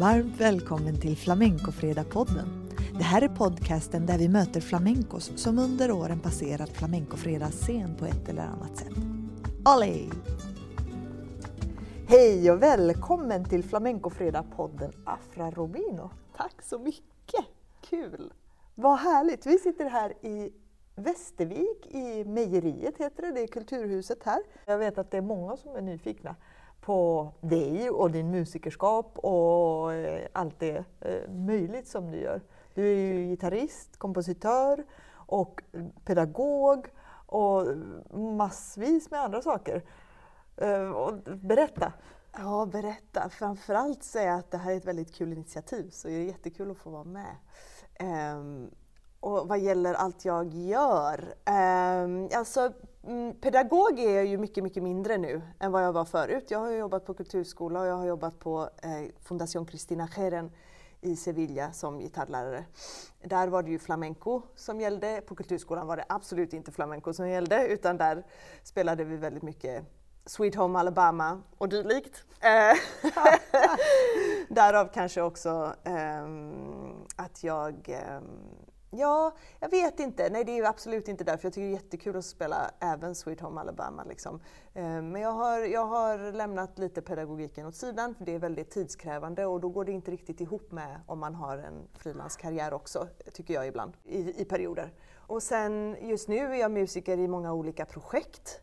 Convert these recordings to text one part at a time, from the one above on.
Varmt välkommen till Flamencofredag-podden. Det här är podcasten där vi möter flamencos som under åren passerat flamencofredagsscen på ett eller annat sätt. Olé! Hej och välkommen till Flamencofredag-podden Afra Robino. Tack så mycket! Kul! Vad härligt! Vi sitter här i Västervik i Mejeriet heter det, det är Kulturhuset här. Jag vet att det är många som är nyfikna på dig och din musikerskap och eh, allt det eh, möjligt som du gör. Du är ju gitarrist, kompositör och pedagog och massvis med andra saker. Eh, berätta! Ja, berätta. Framförallt säga att det här är ett väldigt kul initiativ så det är jättekul att få vara med. Um, och vad gäller allt jag gör? Um, alltså, Mm, pedagog är jag ju mycket, mycket mindre nu än vad jag var förut. Jag har jobbat på kulturskola och jag har jobbat på eh, Fundación Cristina Geren i Sevilla som gitarrlärare. Där var det ju flamenco som gällde. På kulturskolan var det absolut inte flamenco som gällde utan där spelade vi väldigt mycket Sweet Home Alabama och dylikt. Eh, därav kanske också um, att jag um, Ja, jag vet inte. Nej, det är absolut inte därför. Jag tycker det är jättekul att spela även Sweet Home Alabama. Liksom. Eh, men jag har, jag har lämnat lite pedagogiken åt sidan för det är väldigt tidskrävande och då går det inte riktigt ihop med om man har en frilanskarriär också, tycker jag ibland, i, i perioder. Och sen just nu är jag musiker i många olika projekt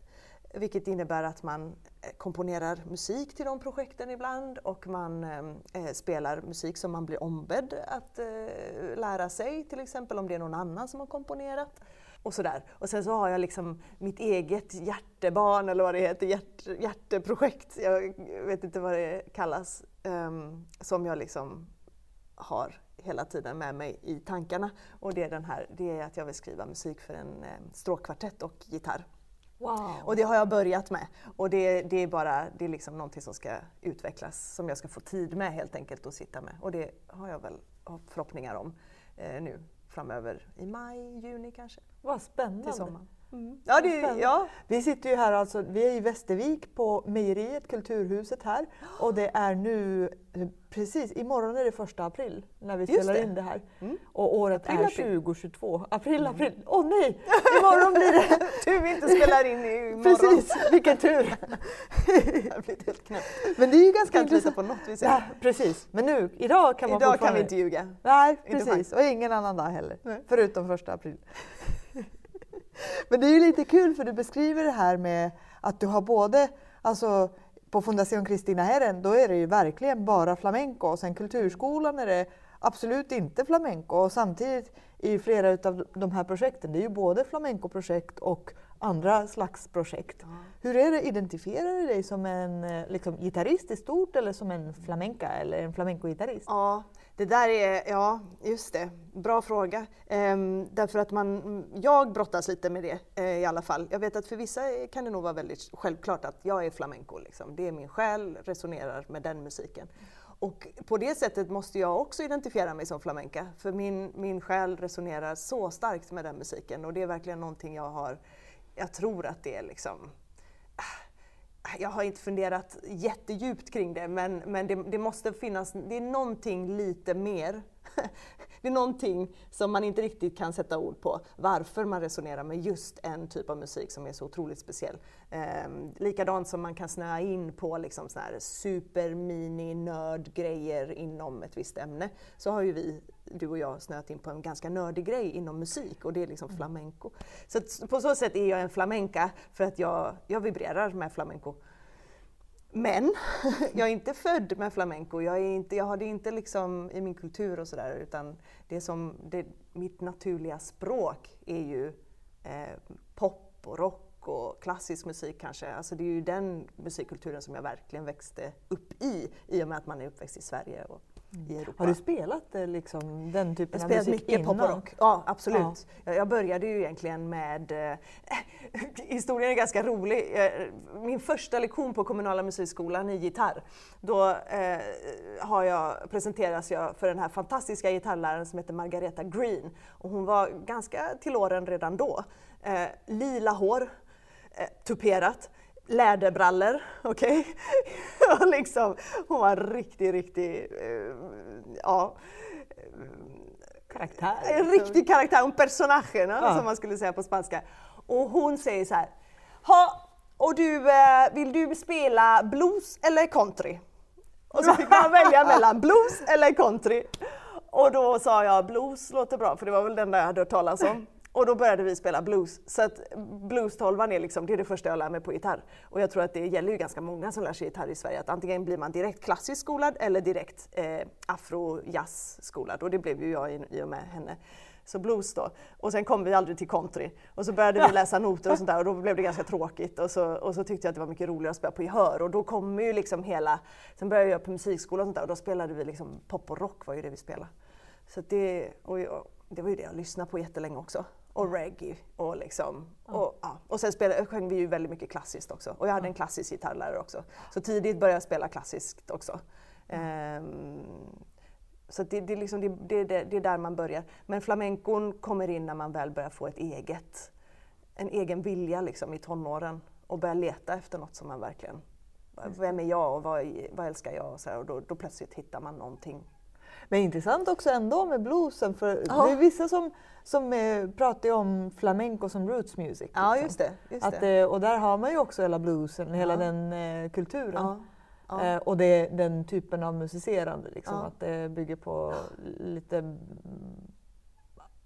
vilket innebär att man komponerar musik till de projekten ibland och man eh, eh, spelar musik som man blir ombedd att eh, lära sig, till exempel om det är någon annan som har komponerat. Och sådär. Och sen så har jag liksom mitt eget hjärtebarn, eller vad det heter, hjärt, hjärteprojekt, jag vet inte vad det kallas, eh, som jag liksom har hela tiden med mig i tankarna. Och det är, den här, det är att jag vill skriva musik för en eh, stråkkvartett och gitarr. Wow. Och det har jag börjat med. Och det, det är bara det är liksom någonting som ska utvecklas, som jag ska få tid med helt enkelt att sitta med. Och det har jag väl förhoppningar om eh, nu framöver i maj, juni kanske. Vad spännande! Till sommaren. Mm. Ja, det, ja. Vi sitter ju här alltså, vi är i Västervik på Mejeriet, Kulturhuset här. Och det är nu, precis, imorgon är det första april när vi spelar in det här. Mm. Och året april, är april. 2022. April, mm. april. Åh oh, nej! Imorgon blir det... tur vi inte spelar in imorgon. Precis, vilken tur! det har blivit helt knäppt. Men det är ju ganska intressant. på något vis. Ja, precis. Men nu, idag kan man Idag kan vi inte ljuga. Nej, precis. Och ingen annan dag heller. Nej. Förutom första april. Men det är ju lite kul för du beskriver det här med att du har både, alltså på Fundación Cristina Herren, då är det ju verkligen bara flamenco och sen kulturskolan är det absolut inte flamenco och samtidigt i flera av de här projekten, det är ju både flamenco-projekt och andra slags projekt. Ja. Hur är det, identifierar du dig som en eh, liksom, gitarrist i stort eller som en flamenca eller en flamenco-gitarrist? Ja, det där är, ja just det, bra fråga. Ehm, därför att man, jag brottas lite med det eh, i alla fall. Jag vet att för vissa kan det nog vara väldigt självklart att jag är flamenco. Liksom. Det är min själ, resonerar med den musiken. Och på det sättet måste jag också identifiera mig som flamenca, för min, min själ resonerar så starkt med den musiken och det är verkligen någonting jag har, jag tror att det är liksom ah, jag har inte funderat jättedjupt kring det, men, men det, det, måste finnas, det är någonting lite mer. det är någonting som man inte riktigt kan sätta ord på, varför man resonerar med just en typ av musik som är så otroligt speciell. Eh, likadant som man kan snöa in på liksom såna här super mini nördgrejer inom ett visst ämne, så har ju vi du och jag snöat in på en ganska nördig grej inom musik och det är liksom mm. flamenco. Så på så sätt är jag en flamenca för att jag, jag vibrerar med flamenco. Men jag är inte född med flamenco, jag, är inte, jag har det inte liksom i min kultur och sådär utan det som, det, mitt naturliga språk är ju eh, pop och rock och klassisk musik kanske. Alltså det är ju den musikkulturen som jag verkligen växte upp i, i och med att man är uppväxt i Sverige och i Europa. Har du spelat eh, liksom, den typen av musik mycket innan? pop och rock. Ja, absolut. Ja. Jag började ju egentligen med... Eh, historien är ganska rolig. Min första lektion på kommunala musikskolan i gitarr, då eh, har jag, presenteras jag för den här fantastiska gitarrläraren som heter Margareta Green. Och hon var ganska till åren redan då. Eh, lila hår, eh, tuperat läderbrallor, okej? Okay? liksom, hon var riktigt, riktigt, uh, ja. Karaktär. En riktig karaktär, un personage, ja. som man skulle säga på spanska. Och hon säger så här, ha, och du, eh, vill du spela blues eller country? Och så fick man välja mellan blues eller country. Och då sa jag blues låter bra, för det var väl den där jag hade hört talas om. Och då började vi spela blues. Så att blues-tolvan är, liksom, det är det första jag lär mig på gitarr. Och jag tror att det gäller ju ganska många som lär sig gitarr i Sverige, att antingen blir man direkt klassiskt skolad eller direkt eh, afro-jazz-skolad. Och det blev ju jag i, i och med henne. Så blues då. Och sen kom vi aldrig till country. Och så började vi läsa noter och sånt där och då blev det ganska tråkigt. Och så, och så tyckte jag att det var mycket roligare att spela på gehör. Och då kom ju liksom hela... Sen började jag på musikskola och sånt där och då spelade vi liksom pop och rock var ju det vi spelade. Så det, och, jag, det var ju det jag lyssnade på jättelänge också. Och reggae och liksom. Och, ja. och sen spelade, sjöng vi ju väldigt mycket klassiskt också. Och jag hade en klassisk gitarrlärare också. Så tidigt började jag spela klassiskt också. Um, så det, det, liksom, det, det, det, är där man börjar. Men flamencon kommer in när man väl börjar få ett eget, en egen vilja liksom, i tonåren och börjar leta efter något som man verkligen... Vem är jag och vad, vad älskar jag? Och, så här, och då, då plötsligt hittar man någonting men intressant också ändå med bluesen, för ja. det är vissa som, som eh, pratar om flamenco som roots music. Liksom. Ja, just det. Just att, det. Eh, och där har man ju också hela bluesen, hela ja. den eh, kulturen. Ja. Eh, och det, den typen av musicerande, liksom, att det bygger på lite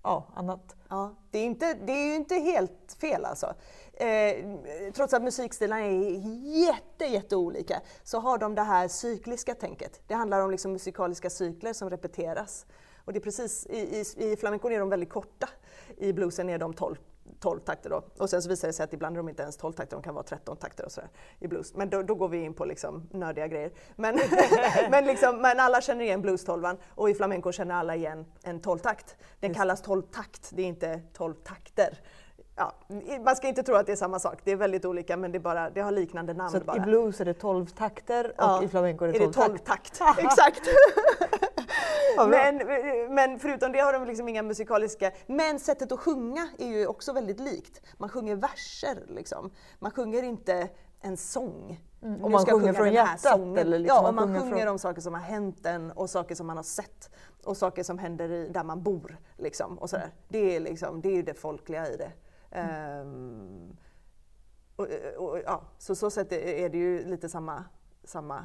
ja, annat. Ja, det, är inte, det är ju inte helt fel alltså. Eh, trots att musikstilarna är jätte, jätteolika så har de det här cykliska tänket. Det handlar om liksom musikaliska cykler som repeteras. Och det är precis, i, i, i flamencon är de väldigt korta, i bluesen är de 12 12 takter då. Och sen så visar det sig att ibland är de inte ens 12 takter, de kan vara 13 takter och sådär i blues. Men då, då går vi in på liksom nördiga grejer. Men, men, liksom, men alla känner igen blues-tolvan och i flamenco känner alla igen en 12-takt. Den kallas 12-takt, det är inte 12 takter. Ja, man ska inte tro att det är samma sak, det är väldigt olika men det, bara, det har liknande namn. Så bara. i blues är det 12 takter och ja, i flamenco är det 12, 12 takt? takt. Exakt! men, men förutom det har de liksom inga musikaliska... Men sättet att sjunga är ju också väldigt likt. Man sjunger verser liksom. Man sjunger inte en sång. Mm, och man sjunger från hjärtat? Eller liksom ja, man, man sjunger från... om saker som har hänt en och saker som man har sett och saker som händer i, där man bor. Liksom, och sådär. Det, är liksom, det är det folkliga i det. Mm. Um, och, och, ja, så så sätt är det ju lite samma, samma,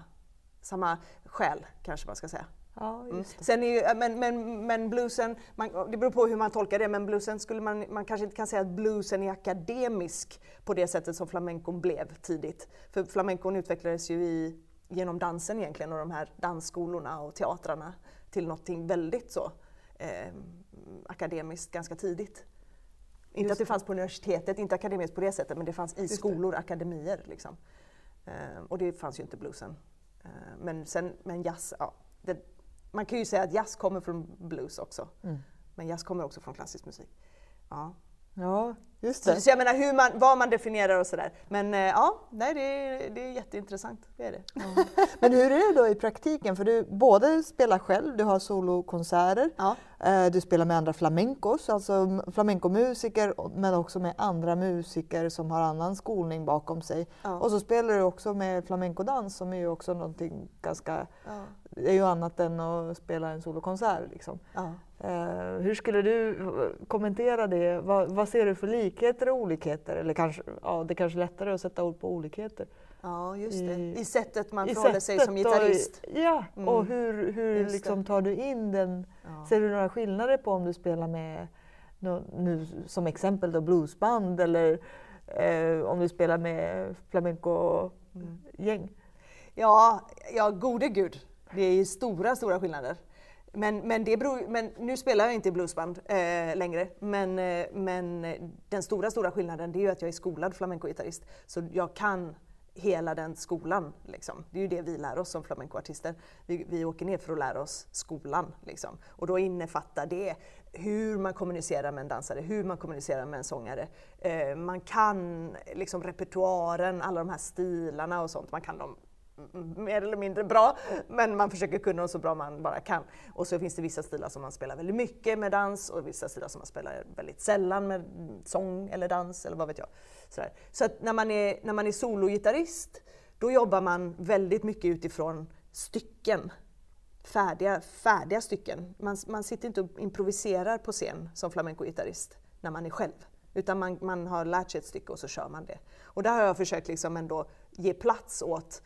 samma själ kanske man ska säga. Ja, mm. Sen är ju, men, men, men bluesen, man, det beror på hur man tolkar det, men bluesen skulle man, man kanske inte kan säga att bluesen är akademisk på det sättet som flamencon blev tidigt. För flamencon utvecklades ju i, genom dansen egentligen och de här dansskolorna och teatrarna till någonting väldigt så eh, akademiskt ganska tidigt. Inte Just att det fanns på universitetet, inte akademiskt på det sättet, men det fanns i Just skolor, det. akademier. Liksom. Eh, och det fanns ju inte bluesen. Eh, men, sen, men jazz, ja, det, man kan ju säga att jazz kommer från blues också. Mm. Men jazz kommer också från klassisk musik. Ja. Ja, just det. Så, så jag menar hur man, vad man definierar och sådär. Men eh, ja, nej, det, är, det är jätteintressant. Det är det. Ja. Men hur är det då i praktiken? För du både spelar själv, du har solokonserter, ja. Eh, du spelar med andra flamencos, alltså flamencomusiker, men också med andra musiker som har annan skolning bakom sig. Ja. Och så spelar du också med flamencodans som är ju också någonting ganska det är ju annat än att spela en solokonsert. Liksom. Ja. Uh, hur skulle du kommentera det? Vad, vad, ser du för likheter och olikheter? Eller kanske, ja, det är kanske är lättare att sätta ord på olikheter. Ja, just det. I, I sättet man förhåller sig som gitarrist. Och, ja, mm. och hur, hur liksom tar du in den? Ja. Ser du några skillnader på om du spelar med, nu som exempel då, bluesband eller eh, om du spelar med flamenco-gäng? Mm. Ja, ja, gode gud. Det är stora, stora skillnader. Men, men, det beror, men nu spelar jag inte i bluesband eh, längre. Men, eh, men den stora, stora skillnaden det är ju att jag är skolad flamencogitarrist. Så jag kan hela den skolan. Liksom. Det är ju det vi lär oss som flamencoartister. Vi, vi åker ner för att lära oss skolan. Liksom. Och då innefattar det hur man kommunicerar med en dansare, hur man kommunicerar med en sångare. Eh, man kan liksom repertoaren, alla de här stilarna och sånt, man kan dem mer eller mindre bra, men man försöker kunna dem så bra man bara kan. Och så finns det vissa stilar som man spelar väldigt mycket med dans och vissa stilar som man spelar väldigt sällan med sång eller dans eller vad vet jag. Sådär. Så att när man är, när man är sologitarrist, då jobbar man väldigt mycket utifrån stycken. Färdiga, färdiga stycken. Man, man sitter inte och improviserar på scen som flamencogitarrist när man är själv. Utan man, man har lärt sig ett stycke och så kör man det. Och där har jag försökt liksom ändå ge plats åt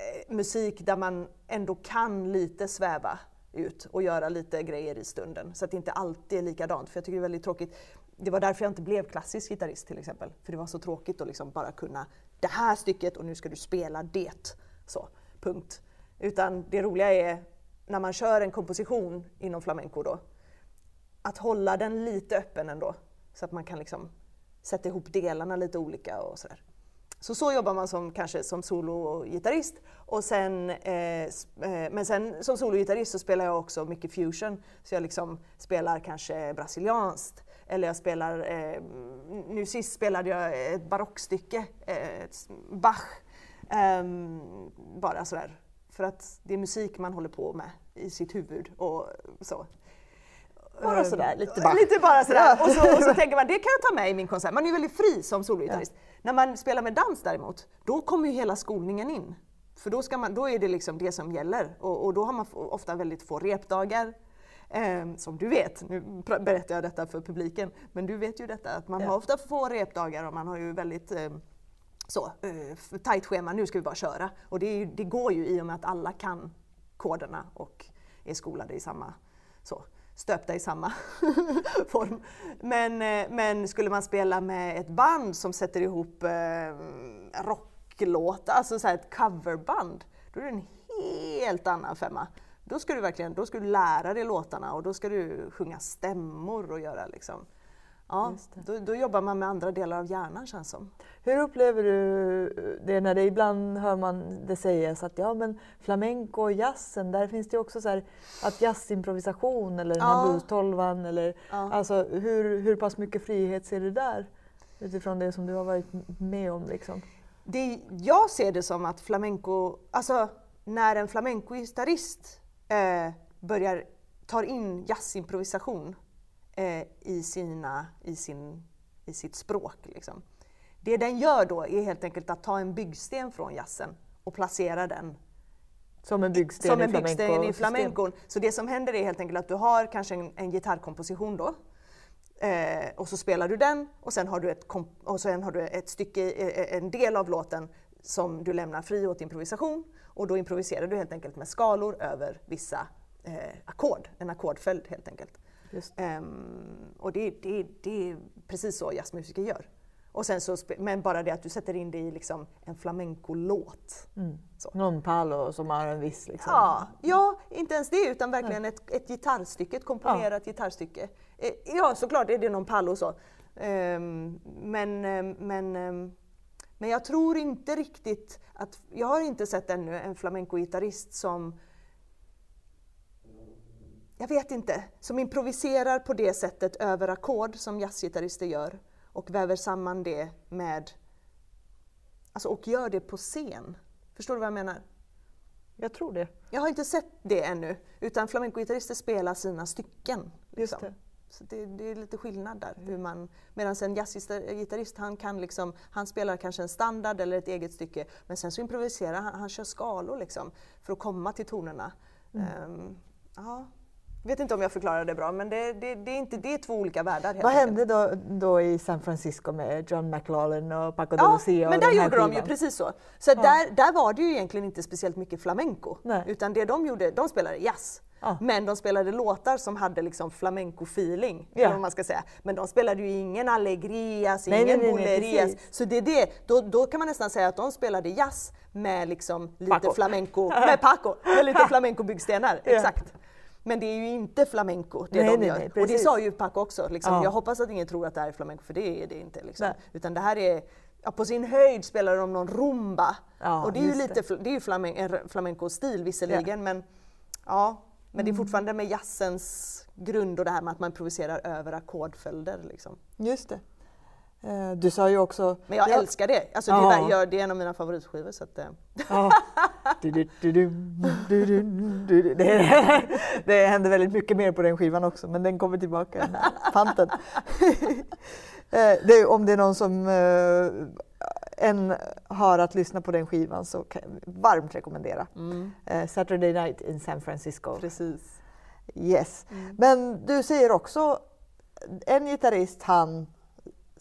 Eh, musik där man ändå kan lite sväva ut och göra lite grejer i stunden. Så att det inte alltid är likadant. För jag tycker det är väldigt tråkigt. Det var därför jag inte blev klassisk gitarrist till exempel. För det var så tråkigt att liksom bara kunna det här stycket och nu ska du spela det. Så, punkt. Utan det roliga är när man kör en komposition inom flamenco då, att hålla den lite öppen ändå. Så att man kan liksom sätta ihop delarna lite olika och sådär. Så så jobbar man som, kanske som sologitarrist. Och sen, eh, eh, men sen som sologitarrist så spelar jag också mycket fusion. Så jag liksom spelar kanske brasilianskt. Eller jag spelar, eh, nu sist spelade jag ett barockstycke, eh, Bach. Um, bara sådär. För att det är musik man håller på med i sitt huvud och så. Bara sådär, lite bara. Lite bara sådär. Och så, och så tänker man, det kan jag ta med i min konsert. Man är ju väldigt fri som sologitarrist. Ja. När man spelar med dans däremot, då kommer ju hela skolningen in. För då, ska man, då är det liksom det som gäller. Och, och då har man ofta väldigt få repdagar. Eh, som du vet, nu berättar jag detta för publiken, men du vet ju detta att man ja. har ofta få repdagar och man har ju väldigt eh, så, eh, tajt schema, nu ska vi bara köra. Och det, det, går ju i och med att alla kan koderna och är skolade i samma så stöpta i samma form. Men, eh, men skulle man spela med ett band som sätter ihop eh, rocklåtar, alltså så ett coverband, då är det en helt annan femma. Då ska du verkligen då ska du lära dig låtarna och då ska du sjunga stämmor och göra liksom, Ja, då, då, jobbar man med andra delar av hjärnan känns som. Hur upplever du det när det ibland hör man det sägas att ja men flamenco och jazzen, där finns det också så här att jazzimprovisation eller den här ja. blues-tolvan eller ja. alltså hur, hur pass mycket frihet ser du där utifrån det som du har varit med om liksom? Det, jag ser det som att flamenco, alltså när en flamenco-gitarrist eh, börjar, tar in jazzimprovisation eh, i, sina, i, sin, i sitt språk. Liksom. Det den gör då är helt enkelt att ta en byggsten från jazzen och placera den som en byggsten, som en byggsten i flamencon. Så det som händer är helt enkelt att du har kanske en, en gitarrkomposition då. Eh, och så spelar du den och sen har du ett, och sen har du ett stycke, eh, en del av låten som du lämnar fri åt improvisation. Och då improviserar du helt enkelt med skalor över vissa eh, ackord, en ackordföljd helt enkelt. Um, och det, det, det är precis så jazzmusiker gör. Och sen så, men bara det att du sätter in det i liksom en flamencolåt. Mm. Någon palo som har en viss... Liksom. Ja, ja, inte ens det utan verkligen ett, ett gitarrstycke, ett komponerat ja. gitarrstycke. Eh, ja, såklart är det någon palo så. Um, men, um, men, um, men jag tror inte riktigt att... Jag har inte sett ännu en flamenco-gitarrist som jag vet inte, som improviserar på det sättet över ackord som jazzgitarrister gör och väver samman det med, alltså och gör det på scen. Förstår du vad jag menar? Jag tror det. Jag har inte sett det ännu, utan flamencogitarrister spelar sina stycken. Liksom. Det. Så det, det, är lite skillnad där. Hur man, medan en jazzgitarrist han, kan liksom, han spelar kanske en standard eller ett eget stycke men sen så improviserar han, han kör skalor liksom, för att komma till tonerna. Mm. Um, ja, vet inte om jag förklarade det bra, men det, det, det är, inte, det är två olika världar. Vad hände då, då i San Francisco med John McLaughlin och Paco de Lucia? Ja, men där gjorde de ju presit så. Så ja. där, där var det ju egentligen inte speciellt mycket flamenco, Nej. utan det de gjorde, de spelade jazz. Ja. Men de spelade låtar som hade liksom flamenco-feeling, ja. man ska säga. Men de spelade ju ingen allegrias, nej, ingen nej, bolerias. Så det är det, då, då kan man nästan säga att de spelade jazz med liksom lite Paco. flamenco, med Paco, med lite flamenco-byggstenar. Exakt. Men det är ju inte flamenco det nej, de gör. Nej, och det sa ju Paco också. Liksom. Ja. Jag hoppas att ingen tror att det här är flamenco, för det är det inte. Liksom. Utan det här är, ja, på sin höjd spelar de någon rumba. Ja, och det är ju lite det. det är ju flamen, flamenco-stil visserligen, ja. men ja, men det är mm. fortfarande med jazzens grund och det här med att man improviserar över ackordföljder. Liksom. Just det. Eh, du sa ju också... Men jag älskar det. Alltså, det, är, det är en av mina favoritskivor. Så att, eh. ja. det, det händer väldigt mycket mer på den skivan också, men den kommer tillbaka, panten. det, om det är någon som än har att lyssna på den skivan så kan jag varmt rekommendera. Mm. Saturday Night in San Francisco. Precis. Yes. Mm. Men du säger också en gitarrist, han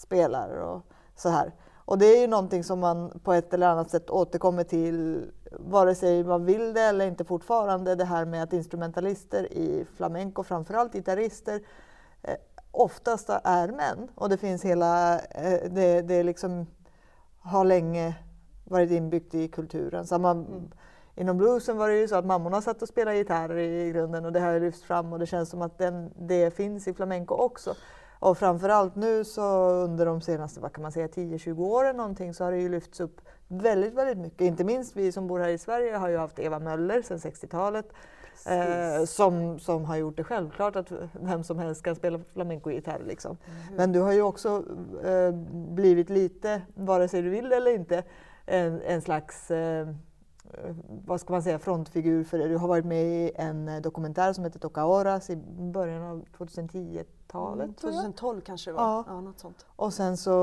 spelar och så här. Och det är ju någonting som man på ett eller annat sätt återkommer till vare sig man vill det eller inte fortfarande. Det här med att instrumentalister i flamenco, framförallt gitarrister, eh, oftast är män. Och det finns hela, eh, det, det liksom har länge varit inbyggt i kulturen. Samma, mm. Inom bluesen var det ju så att mammorna satt och spelade gitarr i grunden och det har lyfts fram och det känns som att den, det finns i flamenco också. Och framförallt nu så under de senaste, vad kan man säga, 10-20 åren någonting så har det ju lyfts upp väldigt, väldigt mycket. Inte minst vi som bor här i Sverige har ju haft Eva Möller sedan 60-talet. Eh, som, som har gjort det självklart att vem som helst kan spela flamenco-gitarr. Liksom. Mm. Men du har ju också eh, blivit lite, vare sig du vill eller inte, en, en slags eh, vad ska man säga, frontfigur för det. Du har varit med i en dokumentär som heter Toca Horas i början av 2010-talet. Mm, 2012 kanske det var. Ja. ja. något sånt. Och sen så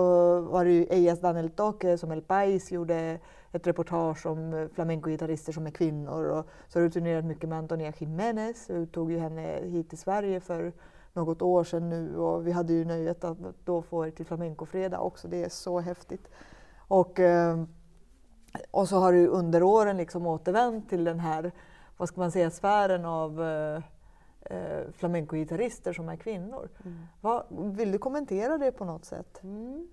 var det ju Ellas Daniel Toque som El Pais gjorde ett reportage om flamenco-gitarrister som är kvinnor. Och så har du turnerat mycket med Antonia Jiménez. Du tog ju henne hit till Sverige för något år sedan nu och vi hade ju nöjet att då få er till Flamenco-fredag också. Det är så häftigt. Och, eh, och så har du under åren liksom återvänt till den här, vad ska man säga, sfären av eh, flamenco-gitarrister som är kvinnor. Mm. Vad, vill du kommentera det på något sätt? Mm.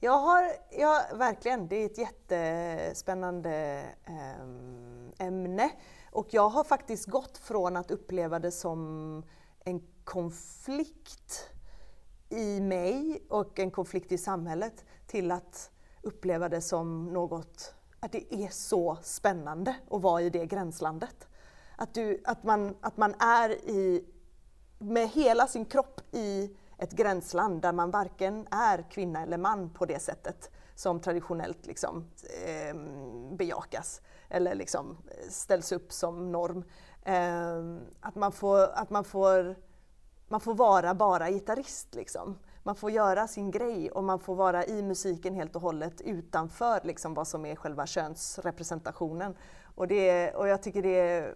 Jag har, ja, verkligen, det är ett jättespännande eh, ämne. Och jag har faktiskt gått från att uppleva det som en konflikt i mig och en konflikt i samhället till att uppleva det som något, att det är så spännande att vara i det gränslandet. Att, du, att, man, att man är i, med hela sin kropp i ett gränsland där man varken är kvinna eller man på det sättet som traditionellt liksom, eh, bejakas eller liksom ställs upp som norm. Eh, att man får, att man får, man får vara bara gitarrist. Liksom. Man får göra sin grej och man får vara i musiken helt och hållet utanför liksom, vad som är själva könsrepresentationen. Och, det, och jag tycker det är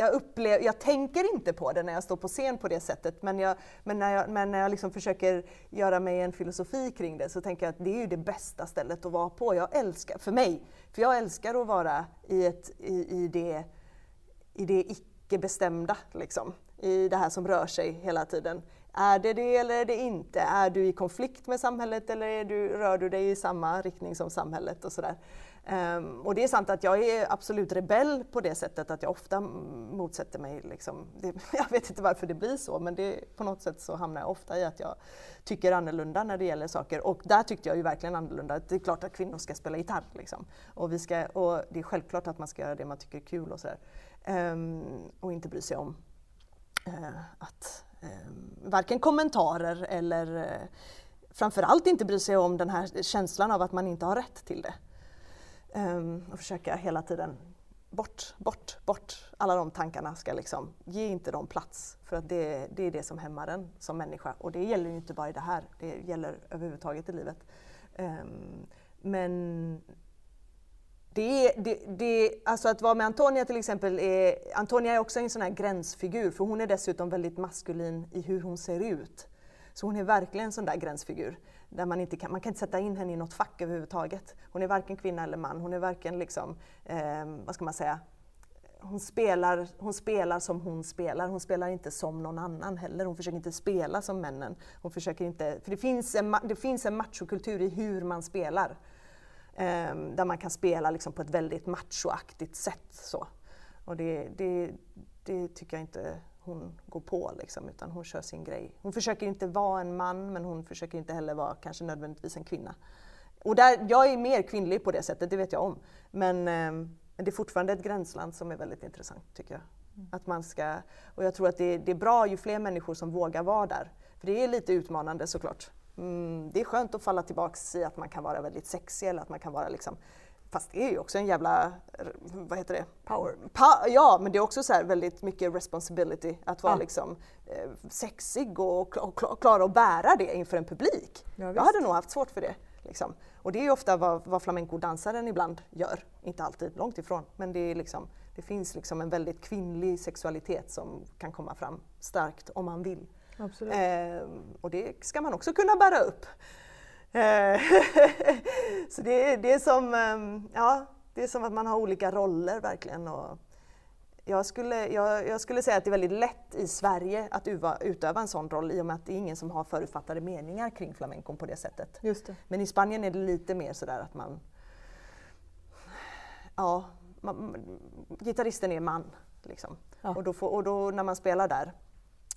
jag, upplever, jag tänker inte på det när jag står på scen på det sättet, men, jag, men när jag, men när jag liksom försöker göra mig en filosofi kring det så tänker jag att det är ju det bästa stället att vara på. Jag älskar, för mig, för jag älskar att vara i, ett, i, i det, i det icke-bestämda, liksom. i det här som rör sig hela tiden. Är det det eller är det inte? Är du i konflikt med samhället eller är du, rör du dig i samma riktning som samhället? och sådär. Um, och det är sant att jag är absolut rebell på det sättet att jag ofta motsätter mig, liksom, det, jag vet inte varför det blir så, men det, på något sätt så hamnar jag ofta i att jag tycker annorlunda när det gäller saker. Och där tyckte jag ju verkligen annorlunda. Det är klart att kvinnor ska spela gitarr. Liksom. Och, vi ska, och det är självklart att man ska göra det man tycker är kul och sådär. Um, och inte bry sig om uh, att um, varken kommentarer eller uh, framförallt inte bry sig om den här känslan av att man inte har rätt till det. Um, och försöka hela tiden bort, bort, bort. Alla de tankarna ska liksom, ge inte dem plats. För att det, det är det som hämmar en som människa. Och det gäller ju inte bara i det här, det gäller överhuvudtaget i livet. Um, men det, det, det, alltså att vara med Antonia till exempel, är, Antonia är också en sån här gränsfigur för hon är dessutom väldigt maskulin i hur hon ser ut. Så hon är verkligen en sån där gränsfigur där man inte kan, man kan inte sätta in henne i något fack överhuvudtaget. Hon är varken kvinna eller man, hon är varken liksom, eh, vad ska man säga, hon spelar, hon spelar som hon spelar, hon spelar inte som någon annan heller. Hon försöker inte spela som männen. Hon försöker inte, för det finns en, det finns en machokultur i hur man spelar. Eh, där man kan spela liksom på ett väldigt machoaktigt sätt. Så. Och det, det, det tycker jag inte hon går på liksom, utan hon kör sin grej. Hon försöker inte vara en man men hon försöker inte heller vara kanske nödvändigtvis en kvinna. Och där, jag är mer kvinnlig på det sättet, det vet jag om. Men, eh, men det är fortfarande ett gränsland som är väldigt intressant tycker jag. Mm. Att man ska, och jag tror att det, det, är bra ju fler människor som vågar vara där. För det är lite utmanande såklart. Mm, det är skönt att falla tillbaks i att man kan vara väldigt sexig eller att man kan vara liksom Fast det är ju också en jävla, vad heter det? Power. Pa ja, men det är också så väldigt mycket responsibility att vara Ja. liksom eh, sexig och, och klara att bära det inför en publik. Ja, jag hade nog haft svårt för det. Liksom. Och det är ju ofta vad, vad flamenco-dansaren ibland gör. Inte alltid, långt ifrån. Men det, liksom, det finns liksom en väldigt kvinnlig sexualitet som kan komma fram starkt om man vill. Absolut. Eh, och det ska man också kunna bära upp. Eh, så det, det, är som, ehm, ja, det är som att man har olika roller verkligen. Och jag, skulle, jag, jag skulle säga att det är väldigt lätt i Sverige att uva, utöva en sån roll i och med att det är ingen som har förutfattade meningar kring flamencon på det sättet. Just det. Men i Spanien är det lite mer sådär att man... Ja, man, gitarristen är man. Liksom. Ja. Och, då får, och då när man spelar där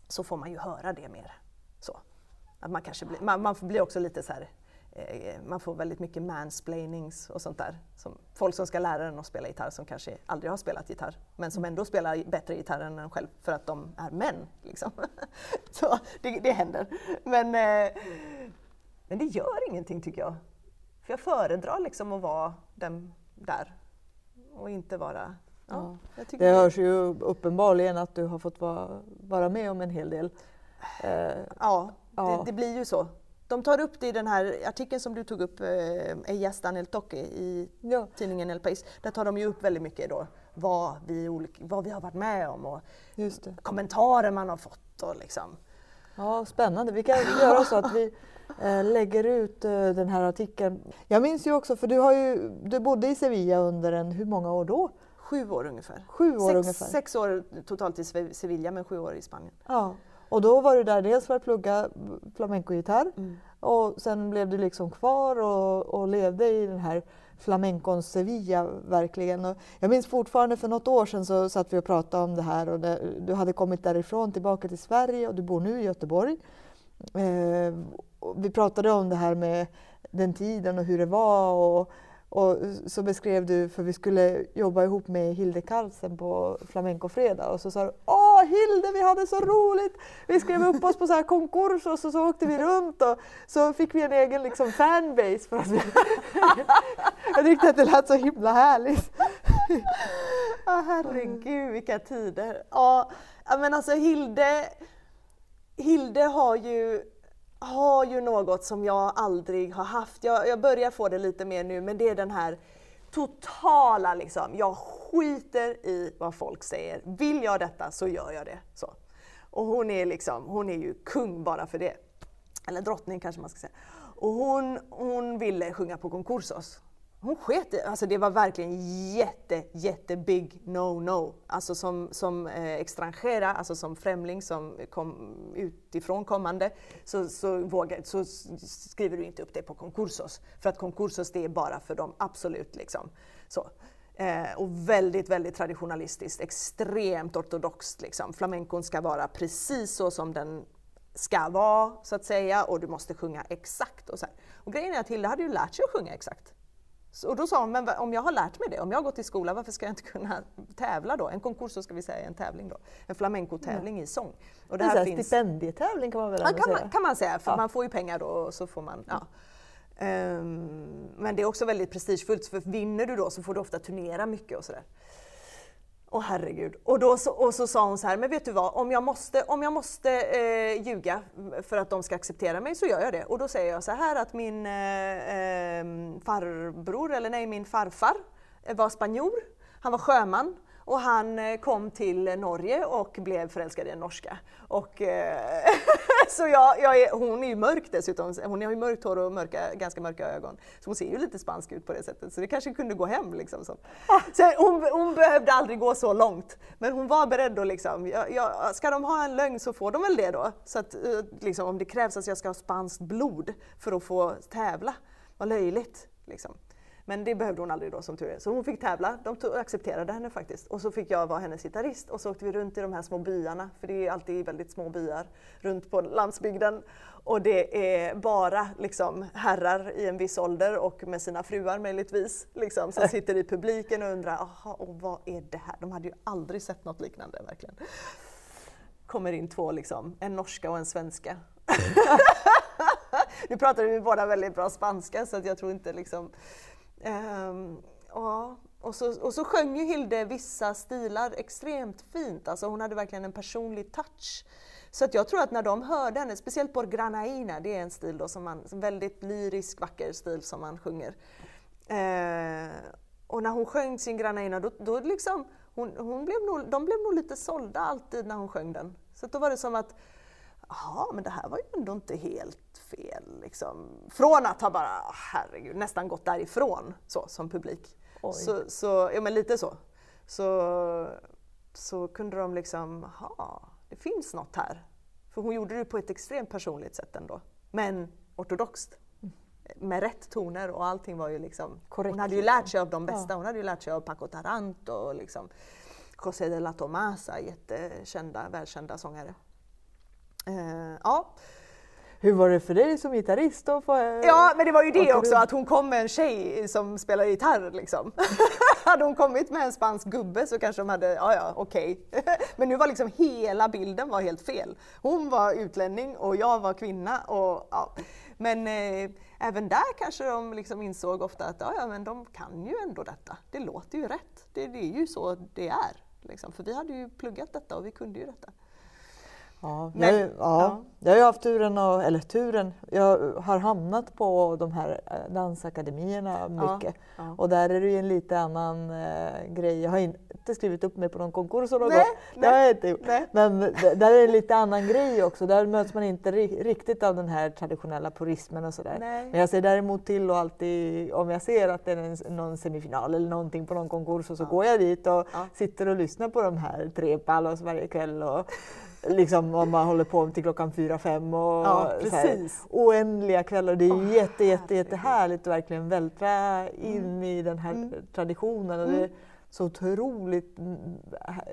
så får man ju höra det mer. Så. Att man, kanske blir, man, man blir också lite så här, man får väldigt mycket mansplainings och sånt där. Som folk som ska lära en att spela gitarr som kanske aldrig har spelat gitarr men som ändå spelar bättre gitarr än en själv för att de är män. Liksom. Så det, det händer. Men, eh, men det gör ingenting tycker jag. För jag föredrar liksom att vara den där och inte vara... Ja, Ja. tycker Det hörs ju uppenbarligen att du har fått vara, vara med om en hel del. Eh, Ja, Ja. Det, det blir ju så. De tar upp det i den här artikeln som du tog upp, eh, Ellas Daniel Toque i ja. tidningen El País. Där tar de ju upp väldigt mycket då vad vi, olika, vad vi har varit med om och kommentarer man har fått och liksom. Ja, spännande. Vi kan göra så att vi eh, lägger ut eh, den här artikeln. Jag minns ju också, för du, har ju, du bodde i Sevilla under en, hur många år då? Sju år ungefär. Sju år sex, ungefär. sex år totalt i Sevilla men sju år i Spanien. Ja. Och då var du där dels för att plugga flamencogitarr Mm. och sen blev du liksom kvar och, och levde i den här flamencons Sevilla verkligen. Och jag minns fortfarande för något år sedan så satt vi och pratade om det här och det, du hade kommit därifrån tillbaka till Sverige och du bor nu i Göteborg. Eh, vi pratade om det här med den tiden och hur det var och, och så beskrev du, för vi skulle jobba ihop med Hilde Karlsen på Flamencofredag och så sa du Åh Hilde, vi hade så roligt! Vi skrev upp oss på så här konkurs och så, så åkte vi runt och så fick vi en egen liksom, fanbase. För att vi jag tyckte att det lät så himla härligt. Ja herregud vilka tider. Ja, ja, men alltså Hilde, Hilde har ju, har ju något som jag aldrig har haft. Jag, jag börjar få det lite mer nu men det är den här totala liksom, jag skiter i vad folk säger. Vill jag detta så gör jag det. Så. Och hon är liksom, hon är ju kung bara för det. Eller drottning kanske man ska säga. Och hon, hon ville sjunga på Concursos. Hon sket i, alltså det var verkligen jätte, jätte big no-no. Alltså som, som eh, extranjera, alltså som främling som kom utifrån kommande, så, så, vågar, så skriver du inte upp det på Concursos. För att Concursos det är bara för dem, absolut liksom. Så. Eh, och väldigt, väldigt traditionalistiskt, extremt ortodoxt. Liksom. Flamencon ska vara precis så som den ska vara, så att säga, och du måste sjunga exakt. Och, så här. och grejen är att Hilda hade ju lärt sig att sjunga exakt. Och då sa hon, men om jag har lärt mig det, om jag har gått i skola, varför ska jag inte kunna tävla då? En konkurs så ska vi säga en tävling då. En flamenco-tävling i sång. Och det En här här finns... stipendietävling kan man väl Ja, kan, säga? man, kan man säga, för Ja. man får ju pengar då och så får man... Ja. Ehm, men det är också väldigt prestigefullt för vinner du då så får du ofta turnera mycket och sådär. Åh herregud. Och, då så, och så sa hon så här, men vet du vad, om jag måste, om jag måste eh, ljuga för att de ska acceptera mig så gör jag det. Och då säger jag så här att min eh, eh farbror, eller nej min farfar eh, var spanjor, han var sjöman och han eh, kom till Norge och blev förälskad i en norska. Och, eh, så jag, jag är, hon är ju mörk dessutom, hon har ju mörkt hår och mörka, ganska mörka ögon. Så hon ser ju lite spansk ut på det sättet, så det kanske kunde gå hem. Liksom, så. Så hon, hon behövde aldrig gå så långt, men hon var beredd att liksom, ja, ja, ska de ha en lögn så får de väl det då. Så att, eh, liksom, om det krävs att jag ska ha spanskt blod för att få tävla, vad löjligt. Liksom. Men det behövde hon aldrig då som tur är. Så hon fick tävla, de tog, accepterade henne faktiskt. Och så fick jag vara hennes gitarrist och så åkte vi runt i de här små byarna, för det är alltid väldigt små byar runt på landsbygden. Och det är bara liksom, herrar i en viss ålder och med sina fruar möjligtvis, liksom, som sitter i publiken och undrar, aha, och vad är det här? De hade ju aldrig sett något liknande verkligen. Kommer in två, liksom, en norska och en svenska. nu pratade vi båda väldigt bra spanska så att jag tror inte liksom Ehm, ja, och så, och så sjöng ju Hilde vissa stilar extremt fint, alltså hon hade verkligen en personlig touch. Så att jag tror att när de hörde henne, speciellt på Granaina, det är en stil då som man, väldigt lyrisk, vacker stil som man sjunger. Eh, och när hon sjöng sin Granaina, då, då liksom, hon, hon blev nog, de blev nog lite sålda alltid när hon sjöng den. Så då var det som att, ja men det här var ju ändå inte helt fel. Liksom. Från att ha bara, herregud, nästan gått därifrån så, som publik. Så, så, ja men lite så. Så, så kunde de liksom, ha det finns något här. För hon gjorde det på ett extremt personligt sätt ändå. Men ortodoxt. Med rätt toner och allting var ju liksom... Korrekt. Hon hade ju lärt sig av de bästa. Ja. Hon hade ju lärt sig av Paco Tarant och liksom José de la Tomasa, jättekända, välkända sångare. Uh, ja. Hur var det för dig som gitarrist då? Ja, men det var ju det också, att hon kom med en tjej som spelar gitarr liksom. hade hon kommit med en spansk gubbe så kanske de hade, ja ja, okej. Okay. men nu var liksom hela bilden var helt fel. Hon var utlänning och jag var kvinna och ja. Men eh, även där kanske de liksom insåg ofta att ja, ja, men de kan ju ändå detta. Det låter ju rätt. Det, det är ju så det är. Liksom. För vi hade ju pluggat detta och vi kunde ju detta. Ja, jag, ja, ja. jag har ju haft turen, och, eller turen, jag har hamnat på de här eh, dansakademierna mycket. Ja, ja. Och där är det ju en lite annan äh, grej. Jag har inte skrivit upp mig på någon konkurs någon nej, gång. Det har jag inte gjort. Nej. Men där är det lite annan grej också. Där möts man inte riktigt av den här traditionella purismen och sådär. Men jag ser däremot till och alltid, om jag ser att det är en, någon semifinal eller någonting på någon konkurs och så går jag dit och sitter och lyssnar på de här tre palos varje kväll. Och, liksom om man håller på till klockan fyra, fem och ja, här, oändliga kvällar. Det är oh, jätte, jätte, jättehärligt att verkligen vältra mm. in mm. i den här mm. traditionen. Och det är mm. så otroligt mm,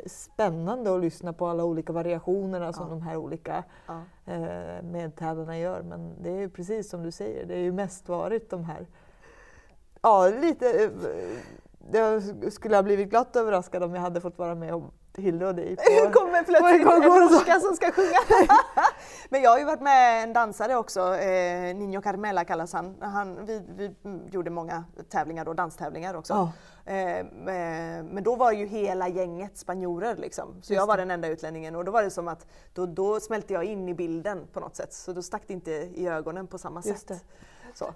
spännande att lyssna på alla olika variationerna som ja. de här olika ja. eh, medtävlarna gör. Men det är precis som du säger, det är ju mest varit de här Ja, lite eh, jag skulle ha blivit glatt överraskad om jag hade fått vara med och Hilde och dig. På, kommer plötsligt en norska som ska sjunga. Men jag har ju varit med en dansare också, eh, Nino Carmela kallas han. han vi, vi gjorde många tävlingar då, danstävlingar också. Oh. Eh, men då var ju hela gänget spanjorer liksom. Så jag var den enda utlänningen och då var det som att då, då smälte jag in i bilden på något sätt. Så då stack det inte i ögonen på samma sätt. Så.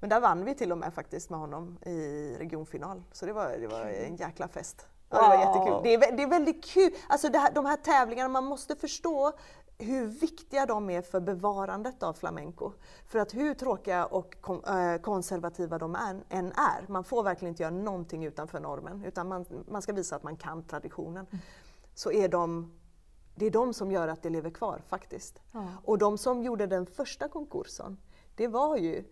Men där vann vi till och med faktiskt med honom i regionfinal. Så det var, det var en jäkla fest. Ja, det var jättekul. Det är, det är väldigt kul. Alltså här, de här tävlingarna, man måste förstå hur viktiga de är för bevarandet av flamenco. För att hur tråkiga och eh, konservativa de än är, man får verkligen inte göra någonting utanför normen, utan man, man ska visa att man kan traditionen. Mm. Så är de, det är de som gör att det lever kvar faktiskt. Ja. Och de som gjorde den första konkursen, det var ju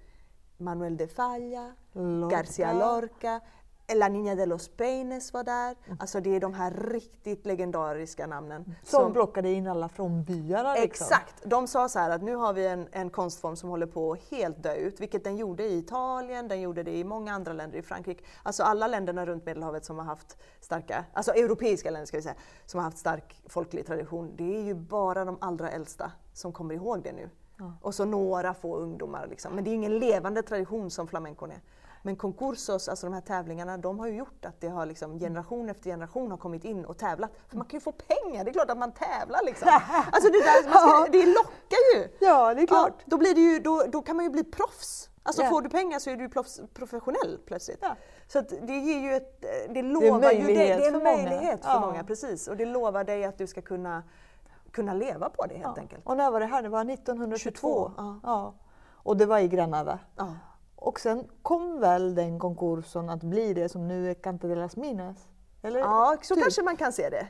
Manuel de Falla, Lorca. Garcia Lorca, La Niña de los Peines var där. Mm. Alltså det är de här riktigt legendariska namnen. Som, som plockade in alla från byarna? Liksom. Exakt! De sa så här att nu har vi en, en konstform som håller på att helt dö ut, vilket den gjorde i Italien, den gjorde det i många andra länder, i Frankrike. Alltså alla länderna runt Medelhavet som har haft starka, alltså europeiska länder ska vi säga, som har haft stark folklig tradition, det är ju bara de allra äldsta som kommer ihåg det nu. Ja. Och så några få ungdomar. Liksom. Men det är ingen levande tradition som flamencon är. Men concursos, alltså de här tävlingarna, de har ju gjort att det har liksom generation efter generation har kommit in och tävlat. För man kan ju få pengar, det är klart att man tävlar liksom. Alltså det, där, ska, det lockar ju! Ja, det är klart. Ja, då, blir det ju, då, då kan man ju bli proffs. Alltså yeah. får du pengar så är du professionell plötsligt. Ja. Så det ger ju ett, det lovar det ju dig, det är en möjlighet för, många. många. precis. Och det lovar dig att du ska kunna, kunna leva på det helt ja. enkelt. Och när var det här? Det var 1922? 22. Ja. ja. Och det var i Granada? Ja. Och sen kom väl den konkursen att bli det som nu är Cante de las Minas? Eller? Ja, så typ. kanske man kan se det.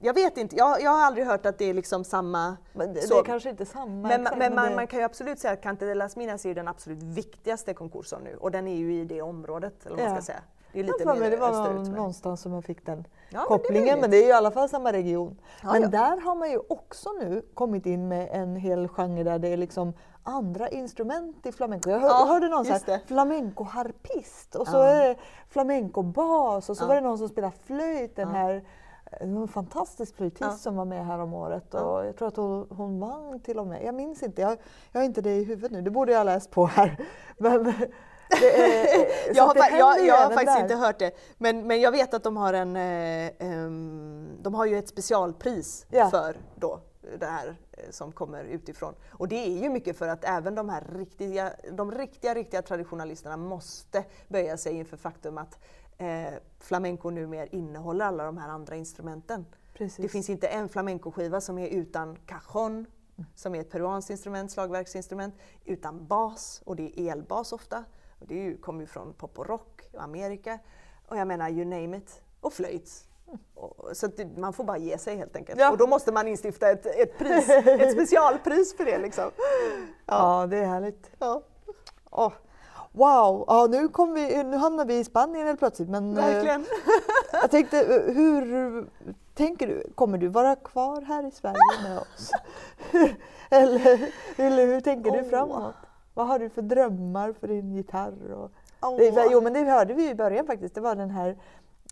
Jag vet inte, jag, jag har aldrig hört att det är liksom samma... Men det, det är kanske inte samma. Men, exakt, men man, det... man, kan ju absolut säga att Cante de las Minas är den absolut viktigaste konkursen nu och den är ju i det området, eller vad man ska säga. Det är lite jag mer det var österut, någonstans som jag fick den ja, kopplingen, men det, men det är ju i alla fall samma region. Ja, men ja. där har man ju också nu kommit in med en hel genre där det är liksom andra instrument i flamenco. Jag hör, ja, hörde någon säga flamenco-harpist och så ja. är det flamenco-bas och så var det någon som spelade flöjt, den här en fantastisk flöjtist ja. som var med här om året och ja. jag tror att hon, hon vann till och med. Jag minns inte, jag, jag har inte det i huvudet nu, det borde jag ha läst på här. Men, jag har, jag, jag har faktiskt där. inte hört det, men, men jag vet att de har, en, eh, um, de har ju ett specialpris ja. för då, det här eh, som kommer utifrån. Och det är ju mycket för att även de här riktiga, de riktiga, riktiga traditionalisterna måste böja sig inför faktum att eh, flamenco numera innehåller alla de här andra instrumenten. Precis. Det finns inte en flamencoskiva som är utan cajon, som är ett peruanskt instrument, slagverksinstrument, utan bas, och det är elbas ofta. Och det kommer ju från pop och rock och Amerika. Och jag menar, you name it. Och flöjt. Så det, man får bara ge sig helt enkelt. Ja. Och då måste man instifta ett, ett, pris, ett specialpris för det. Liksom. Ja. ja, det är härligt. Ja. Oh. Wow, ja, nu, kom vi, nu hamnar vi i Spanien helt plötsligt. Men, eh, Verkligen. jag tänkte, eh, hur tänker du? Kommer du vara kvar här i Sverige med oss? eller, eller hur tänker du framåt? Vad har du för drömmar för din gitarr? Och, oh. Jo, men det hörde vi i början faktiskt. Det var den här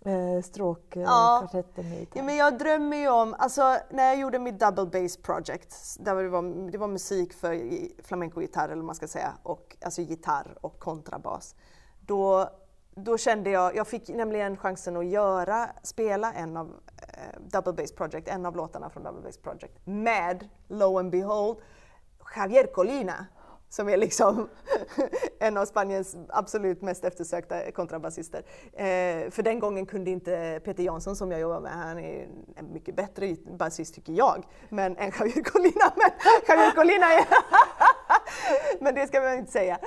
eh, stråkkvartetten ja. med gitarr. Ja, men jag drömmer ju om, alltså när jag gjorde mitt double bass project, där det var, det var musik för flamenco-gitarr eller vad man ska säga, och, alltså gitarr och kontrabas. Då, då kände jag, jag fick nämligen chansen att göra, spela en av eh, Double Bass Project, en av låtarna från Double Bass Project med, lo and behold, Javier Colina som är liksom en av Spaniens absolut mest eftersökta kontrabasister. Eh, för den gången kunde inte Peter Jansson som jag jobbar med, han är en mycket bättre basist tycker jag, men än Javier Colina. Men Javier Colina är men det ska man inte säga.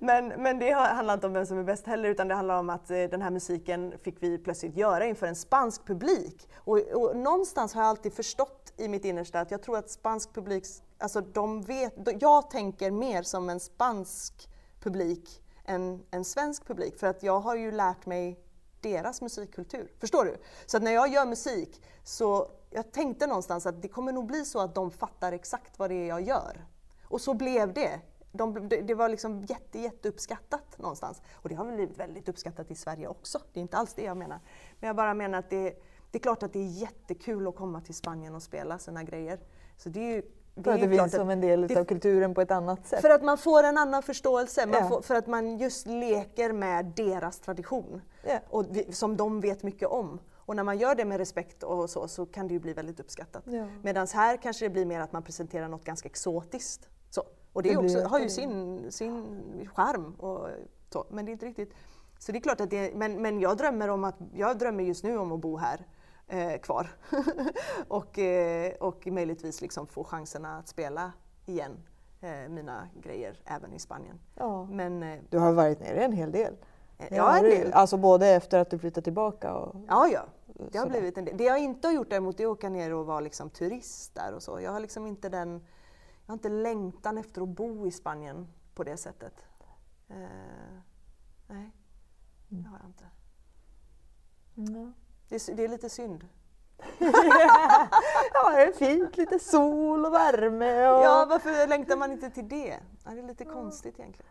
Men, men det handlar inte om vem som är bäst heller, utan det handlar om att eh, den här musiken fick vi plötsligt göra inför en spansk publik. Och, och någonstans har jag alltid förstått i mitt innersta att jag tror att spansk publik alltså de vet, jag tänker mer som en spansk publik än en svensk publik för att jag har ju lärt mig deras musikkultur. Förstår du? Så att när jag gör musik så jag tänkte någonstans att det kommer nog bli så att de fattar exakt vad det är jag gör. Och så blev det. De, det var liksom jätte, jätteuppskattat någonstans. Och det har väl blivit väldigt uppskattat i Sverige också. Det är inte alls det jag menar. Men jag bara menar att det, det är klart att det är jättekul att komma till Spanien och spela sina grejer. Så det är ju för att det finns som en del det, av kulturen på ett annat sätt? För att man får en annan förståelse, ja. får, för att man just leker med deras tradition. Ja. Och som de vet mycket om. Och när man gör det med respekt och så, så kan det ju bli väldigt uppskattat. Ja. Medan här kanske det blir mer att man presenterar något ganska exotiskt. Så. Och det, det också, har ju sin, sin charm. Och så. Men det är inte riktigt... Så det är klart att det, men, men jag drömmer om att, jag drömmer just nu om att bo här eh, kvar. och, eh, och möjligtvis liksom få chanserna att spela igen eh, mina grejer även i Spanien. Ja. Men, eh, du har varit nere en hel del? Eh, ja, en del. Alltså både efter att du flyttade tillbaka? Och, ja, ja. Det har blivit en del. Det jag inte har gjort däremot är att åka ner och vara liksom turist där och så. Jag har liksom inte den, jag har inte längtan efter att bo i Spanien på det sättet. Eh, nej, det har jag inte. Mm. Det är, det är lite synd. ja, det är fint. Lite sol och värme. Och... Ja, varför längtar man inte till det? Ja, det är lite konstigt egentligen.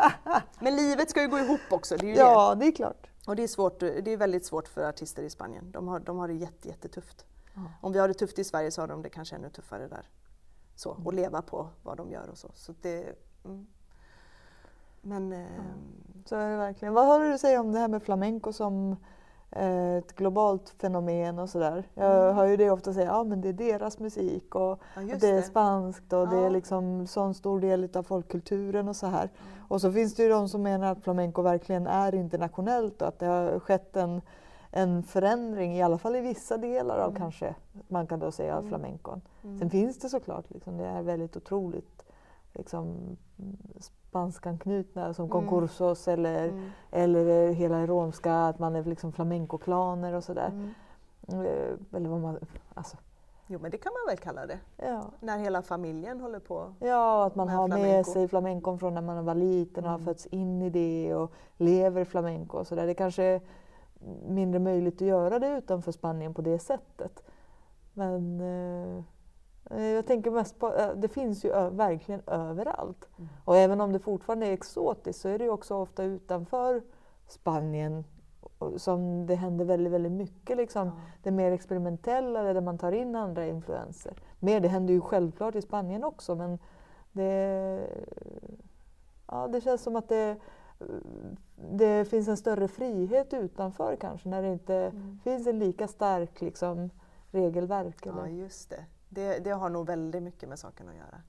Men livet ska ju gå ihop också. Det är ja, det. det är klart. Och det är, svårt, det är väldigt svårt för artister i Spanien. De har, de har det jätte, jättetufft. Ja. Om vi har det tufft i Sverige så har de det kanske ännu tuffare där. Så, och leva på vad de gör och så. så det, mm. Men, eh, så är det verkligen. Vad har du att säga om det här med flamenco som ett globalt fenomen och sådär. Jag mm. hör ju det ofta säga, ja men det är deras musik och, ja, det är spanskt och ja. det är liksom sån stor del av folkkulturen och så här. Mm. Och så finns det ju de som menar att flamenco verkligen är internationellt och att det har skett en, en förändring, i alla fall i vissa delar av mm. kanske, man kan då säga, mm. flamencon. Mm. Sen finns det såklart, liksom, det är väldigt otroligt liksom, spanskanknutna som mm. concursos eller, mm. eller hela romska, att man är liksom flamencoklaner och sådär. Mm. Eh, eller vad man, alltså. Jo men det kan man väl kalla det? Ja. När hela familjen håller på Ja, att man har flamenco. med sig flamencon från när man var liten och har mm. fötts in i det och lever flamenco och sådär. Det kanske är mindre möjligt att göra det utanför Spanien på det sättet. Men Eh, jag tänker mest på, eh, det finns ju verkligen överallt. Mm. Och även om det fortfarande är exotiskt så är det ju också ofta utanför Spanien som det händer väldigt, väldigt mycket. Liksom. Ja. Det mer experimentella där man tar in andra influenser. Mer, det händer ju självklart i Spanien också men det, ja, det känns som att det det finns en större frihet utanför kanske när det inte mm. finns en lika stark liksom, regelverk. Eller? Ja, just det det. Det har nog väldigt mycket med saken att göra.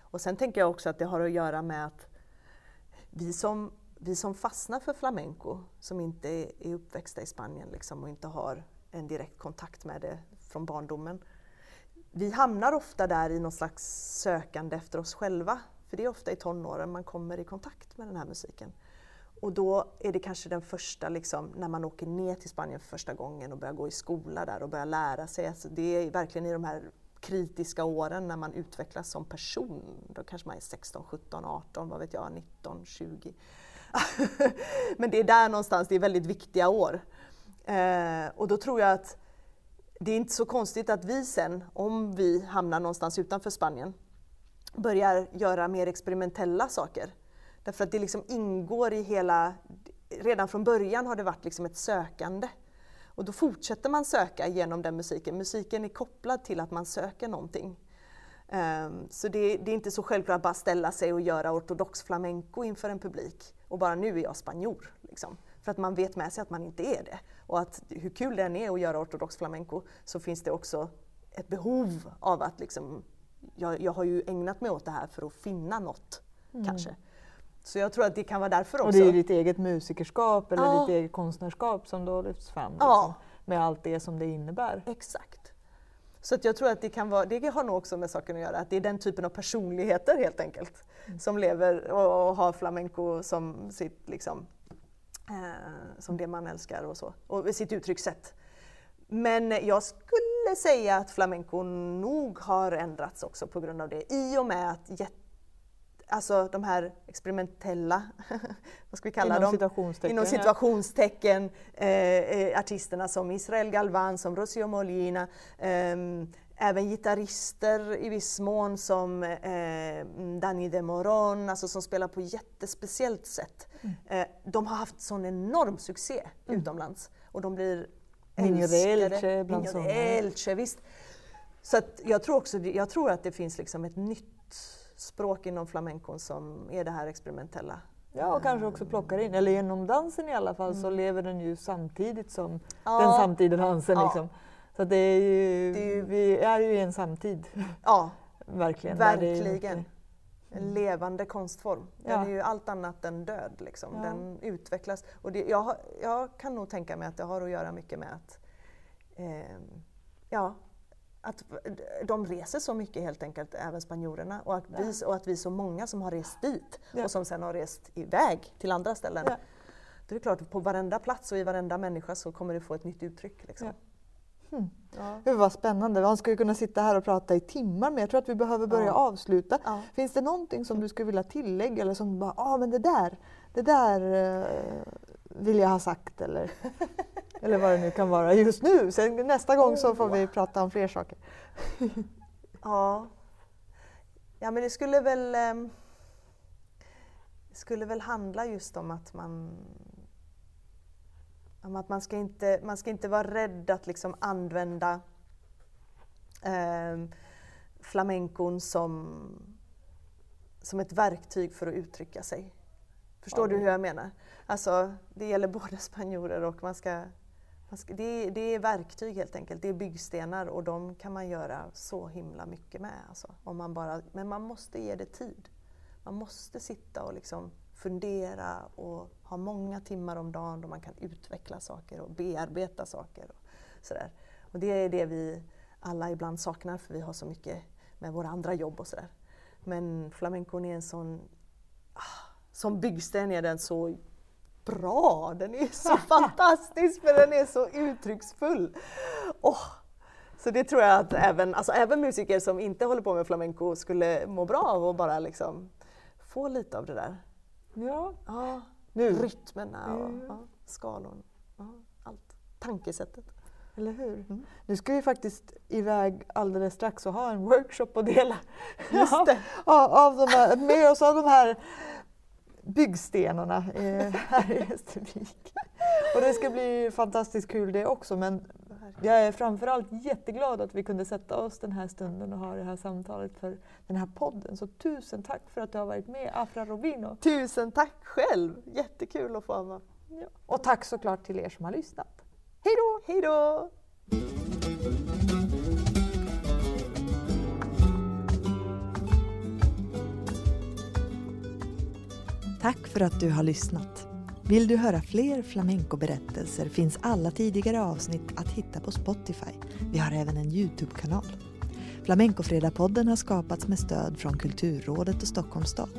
Och sen tänker jag också att det har att göra med att vi som, vi som fastnar för flamenco, som inte är uppväxta i Spanien liksom, och inte har en direkt kontakt med det från barndomen, vi hamnar ofta där i något slags sökande efter oss själva. För det är ofta i tonåren man kommer i kontakt med den här musiken. Och då är det kanske den första, liksom, när man åker ner till Spanien för första gången och börjar gå i skola där och börjar lära sig. Alltså det är verkligen i de här kritiska åren när man utvecklas som person. Då kanske man är 16, 17, 18, vad vet jag, 19, 20. Men det är där någonstans, det är väldigt viktiga år. Eh, och då tror jag att det är inte så konstigt att vi sen, om vi hamnar någonstans utanför Spanien, börjar göra mer experimentella saker. Därför att det liksom ingår i hela, redan från början har det varit liksom ett sökande. Och då fortsätter man söka genom den musiken. Musiken är kopplad till att man söker någonting. Um, så det, det, är inte så självklart att bara ställa sig och göra ortodox flamenco inför en publik och bara nu är jag spanjor. Liksom. För att man vet med sig att man inte är det. Och att hur kul det än är att göra ortodox flamenco så finns det också ett behov av att liksom, jag, jag har ju ägnat mig åt det här för att finna något mm. kanske. Så jag tror att det kan vara därför också. Och det är ditt eget musikerskap eller ja. ditt eget konstnärskap som då lyfts fram. Liksom, ja. Med allt det som det innebär. Exakt. Så att jag tror att det kan vara, det har nog också med saken att göra, att det är den typen av personligheter helt enkelt mm. som lever och, och, har flamenco som sitt liksom, eh, som det man älskar och så, och sitt uttryckssätt. Men jag skulle säga att flamenco nog har ändrats också på grund av det i och med att alltså de här experimentella, vad ska vi kalla inom dem? Situationstecken, inom situationstecken, eh, eh artisterna som Israel Galvan, som Rocio Molina, eh, även gitarrister i viss mån som eh, Dani de Moron, alltså som spelar på jättespeciellt sätt. Mm. Eh, de har haft sån enorm succé mm. utomlands och de blir älskade. Nino de Elche, visst. Så jag, tror också, jag tror att det finns liksom ett nytt språk inom flamencon som är det här experimentella. Ja, och kanske också plockar in, eller genom dansen i alla fall, mm. så lever den ju samtidigt som ja. den samtida dansen. Ja. Liksom. Så det är ju, det är ju, vi är ju i en samtid. Ja, verkligen. Verkligen. En levande konstform. Den ja. är ju allt annat än död. Liksom. Ja. Den utvecklas. Och det, jag, jag, kan nog tänka mig att det har att göra mycket med att eh, ja, att de reser så mycket helt enkelt, även spanjorerna. Och att, ja. vi, och att vi är så många som har rest dit ja. och som sen har rest iväg till andra ställen. Ja. Det är klart, på varenda plats och i varenda människa så kommer det få ett nytt uttryck. Liksom. Hmm. Ja. vad spännande. Man skulle kunna sitta här och prata i timmar men jag tror att vi behöver börja ja. avsluta. Ja. Finns det någonting som du skulle vilja tillägga eller som bara, ja ah, men det där, det där uh, vill jag ha sagt eller Eller vad det nu kan vara just nu. Sen nästa gång så får vi prata om fler saker. ja. ja, men det skulle väl eh, skulle väl handla just om att man om att man ska inte, man ska inte vara rädd att liksom använda eh, flamencon som, som ett verktyg för att uttrycka sig. Förstår ja. du hur jag menar? Alltså, det gäller både spanjorer och man ska det är, det är, verktyg helt enkelt, det är byggstenar och de kan man göra så himla mycket med. Alltså, om man bara, men man måste ge det tid. Man måste sitta och liksom fundera och ha många timmar om dagen då man kan utveckla saker och bearbeta saker. Och, sådär. och det är det vi alla ibland saknar för vi har så mycket med våra andra jobb och sådär. Men flamencon är en sån, ah, som byggsten är den så bra, den är så fantastisk för den är så uttrycksfull. Oh, så det tror jag att även, alltså även musiker som inte håller på med flamenco skulle må bra av att bara liksom få lite av det där. Ja. ja nu. Rytmerna och ja, skalorna, ja, allt. Tankesättet. Eller hur? Mm. Nu ska vi faktiskt iväg alldeles strax och ha en workshop och dela Just det. av, av de här, med oss av de här byggstenarna här i Östervik. Och det ska bli fantastiskt kul det också men jag är framförallt jätteglad att vi kunde sätta oss den här stunden och ha det här samtalet för den här podden. Så tusen tack för att du har varit med, Afra Robino. Tusen tack själv! Jättekul att få vara med. Ja. Och tack såklart till er som har lyssnat. Hej då! Hej då! Tack för att du har lyssnat. Vill du höra fler flamenco-berättelser finns alla tidigare avsnitt att hitta på Spotify. Vi har även en Youtube-kanal. Flamenco-Fredagpodden har skapats med stöd från Kulturrådet och Stockholms stad.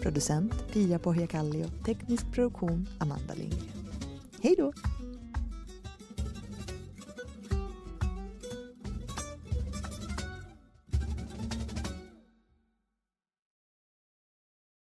Producent Pia Pohjakallio, teknisk produktion Amanda Lindgren. Hej då!